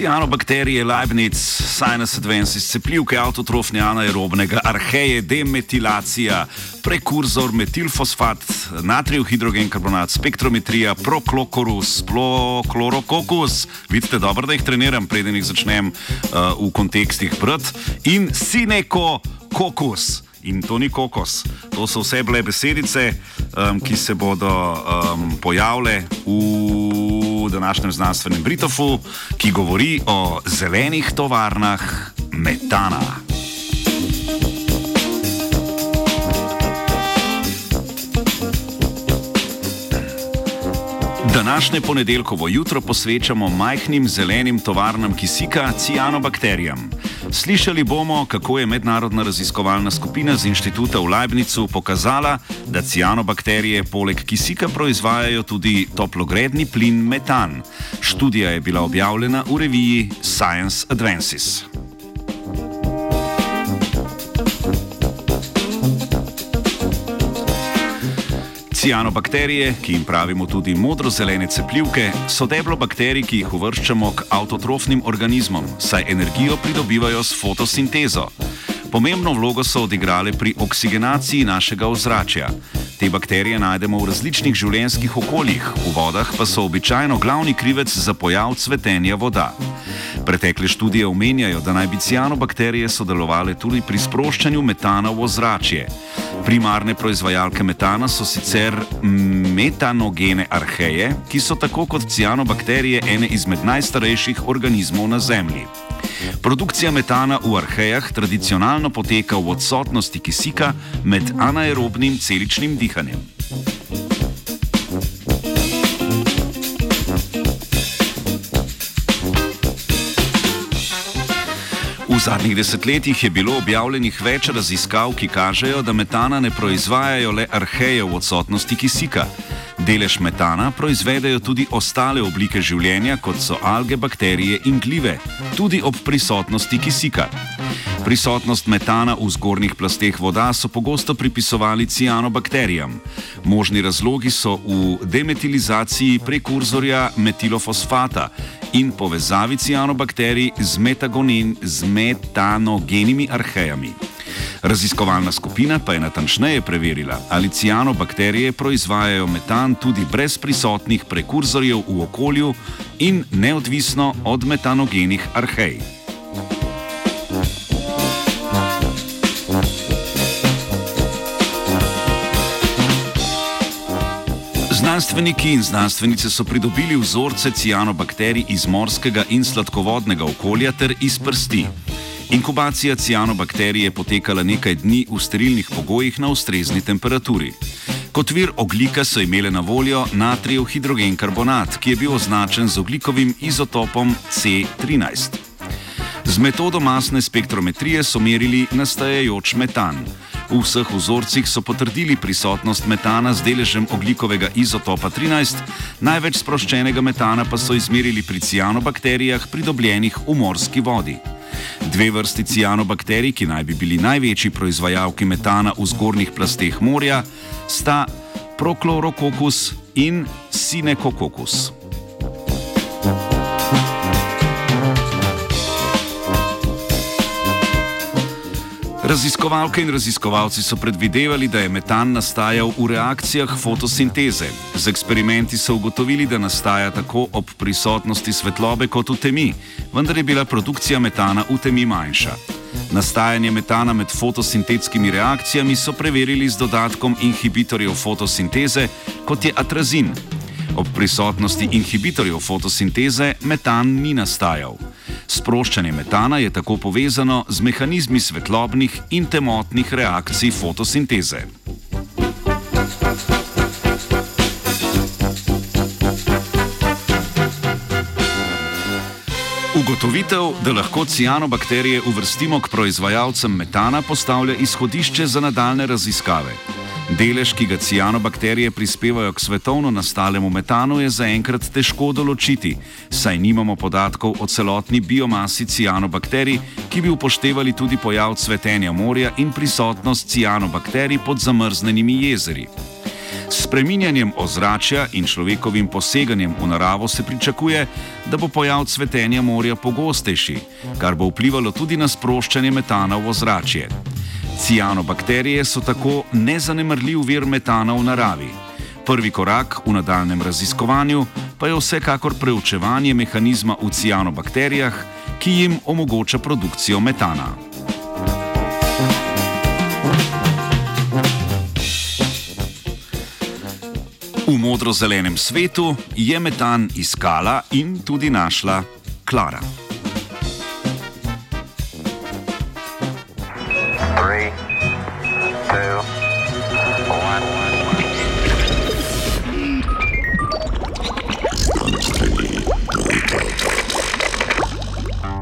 Cianobakterije, Leibniz, Sinus Advances, cepljivke autotrofne anaerobnega, arheje, demetilacija, prekurzor, metilfosfat, natrijev hidrogenkarbonat, spektrometrija, proklokorus, proklorokokus. Vidite, dobro, da jih treniram, preden jih začnem uh, v kontekstih brati. In sineko kokus. In to ni kokos. To so vse bile besedice, um, ki se bodo um, pojavile v današnjem znanstvenem Britofu, ki govori o zelenih tovarnah metana. Današnje ponedeljkovo jutro posvečamo majhnim zelenim tovarnam kisika, cianobakterijam. Slišali bomo, kako je mednarodna raziskovalna skupina z inštituta v Leibnicu pokazala, da cianobakterije poleg kisika proizvajajo tudi toplogredni plin metan. Študija je bila objavljena v reviji Science Advances. Cianobakterije, ki jim pravimo tudi modro-zelene cepljivke, so deblo bakterij, ki jih uvrščamo k avtotrofnim organizmom, saj energijo pridobivajo s fotosintezo. Pomembno vlogo so odigrale pri oksigenaciji našega ozračja. Te bakterije najdemo v različnih življenjskih okoljih, v vodah pa so običajno glavni krivec za pojav cvetenja voda. Pretekle študije omenjajo, da naj bi cianobakterije sodelovale tudi pri sproščanju metana v ozračje. Primarne proizvajalke metana so sicer metanogene arheje, ki so tako kot cianobakterije ene izmed najstarejših organizmov na Zemlji. Produkcija metana v arhejah tradicionalno poteka v odsotnosti kisika med anaerobnim celičnim dihanjem. V zadnjih desetletjih je bilo objavljenih več raziskav, ki kažejo, da metana ne proizvajajo le arheje v odsotnosti kisika. Delež metana proizvedejo tudi ostale oblike življenja, kot so alge, bakterije in glive, tudi ob prisotnosti kisika. Prisotnost metana v zgornjih plasteh voda so pogosto pripisovali cianobakterijam. Možni razlogi so v demetilizaciji prekurzorja metilofosfata in povezavi cianobakterij z, z metanogenimi arhejami. Raziskovalna skupina pa je natančneje preverila, ali cianobakterije proizvajajo metan tudi brez prisotnih prekurzorjev v okolju in neodvisno od metanogenih arhej. Znanstveniki in znanstvenice so pridobili vzorce cianobakterij iz morskega in sladkovodnega okolja ter iz prsti. Inkubacija cianobakterij je potekala nekaj dni v sterilnih pogojih na ustrezni temperaturi. Kot vir oglika so imele na voljo natrijev hidrogenkarbonat, ki je bil označen z oglikovim izotopom C13. Z metodo masne spektrometrije so merili nastajajoč metan. V vseh vzorcih so potrdili prisotnost metana z deležem oglikovega izotopa 13, največ sproščenega metana pa so izmerili pri cianobakterijah, pridobljenih v morski vodi. Dve vrsti cianobakterij, ki naj bi bili največji proizvajalki metana v zgornjih plasteh morja, sta Prochlorococcus in Sinecococcus. Raziskovalke in raziskovalci so predvidevali, da je metan nastajal v reakcijah fotosinteze. Z eksperimenti so ugotovili, da nastaja tako ob prisotnosti svetlobe kot v temi, vendar je bila produkcija metana v temi manjša. Nastajanje metana med fotosintetskimi reakcijami so preverili z dodatkom inhibitorjev fotosinteze, kot je atrazin. Ob prisotnosti inhibitorjev fotosinteze metan ni nastajal. Sproščanje metana je tako povezano z mehanizmi svetlobnih in temotnih reakcij fotosinteze. Ugotovitev, da lahko cianobakterije uvrstimo k proizvajalcem metana, postavlja izhodišče za nadaljne raziskave. Delež, ki ga cianobakterije prispevajo k svetovno nastalemu metanu, je zaenkrat težko določiti, saj nimamo podatkov o celotni biomasi cianobakterij, ki bi upoštevali tudi pojav cvetenja morja in prisotnost cianobakterij pod zamrznenimi jezeri. S preminjanjem ozračja in človekovim poseganjem v naravo se pričakuje, da bo pojav cvetenja morja pogostejši, kar bo vplivalo tudi na sproščanje metana v ozračje. Cianobakterije so tako nezanemrljiv vir metana v naravi. Prvi korak v nadaljem raziskovanju pa je vsekakor preučevanje mehanizma v cianobakterijah, ki jim omogoča produkcijo metana. V modro-zelenem svetu je metan iskala in tudi našla Klara. Three, two,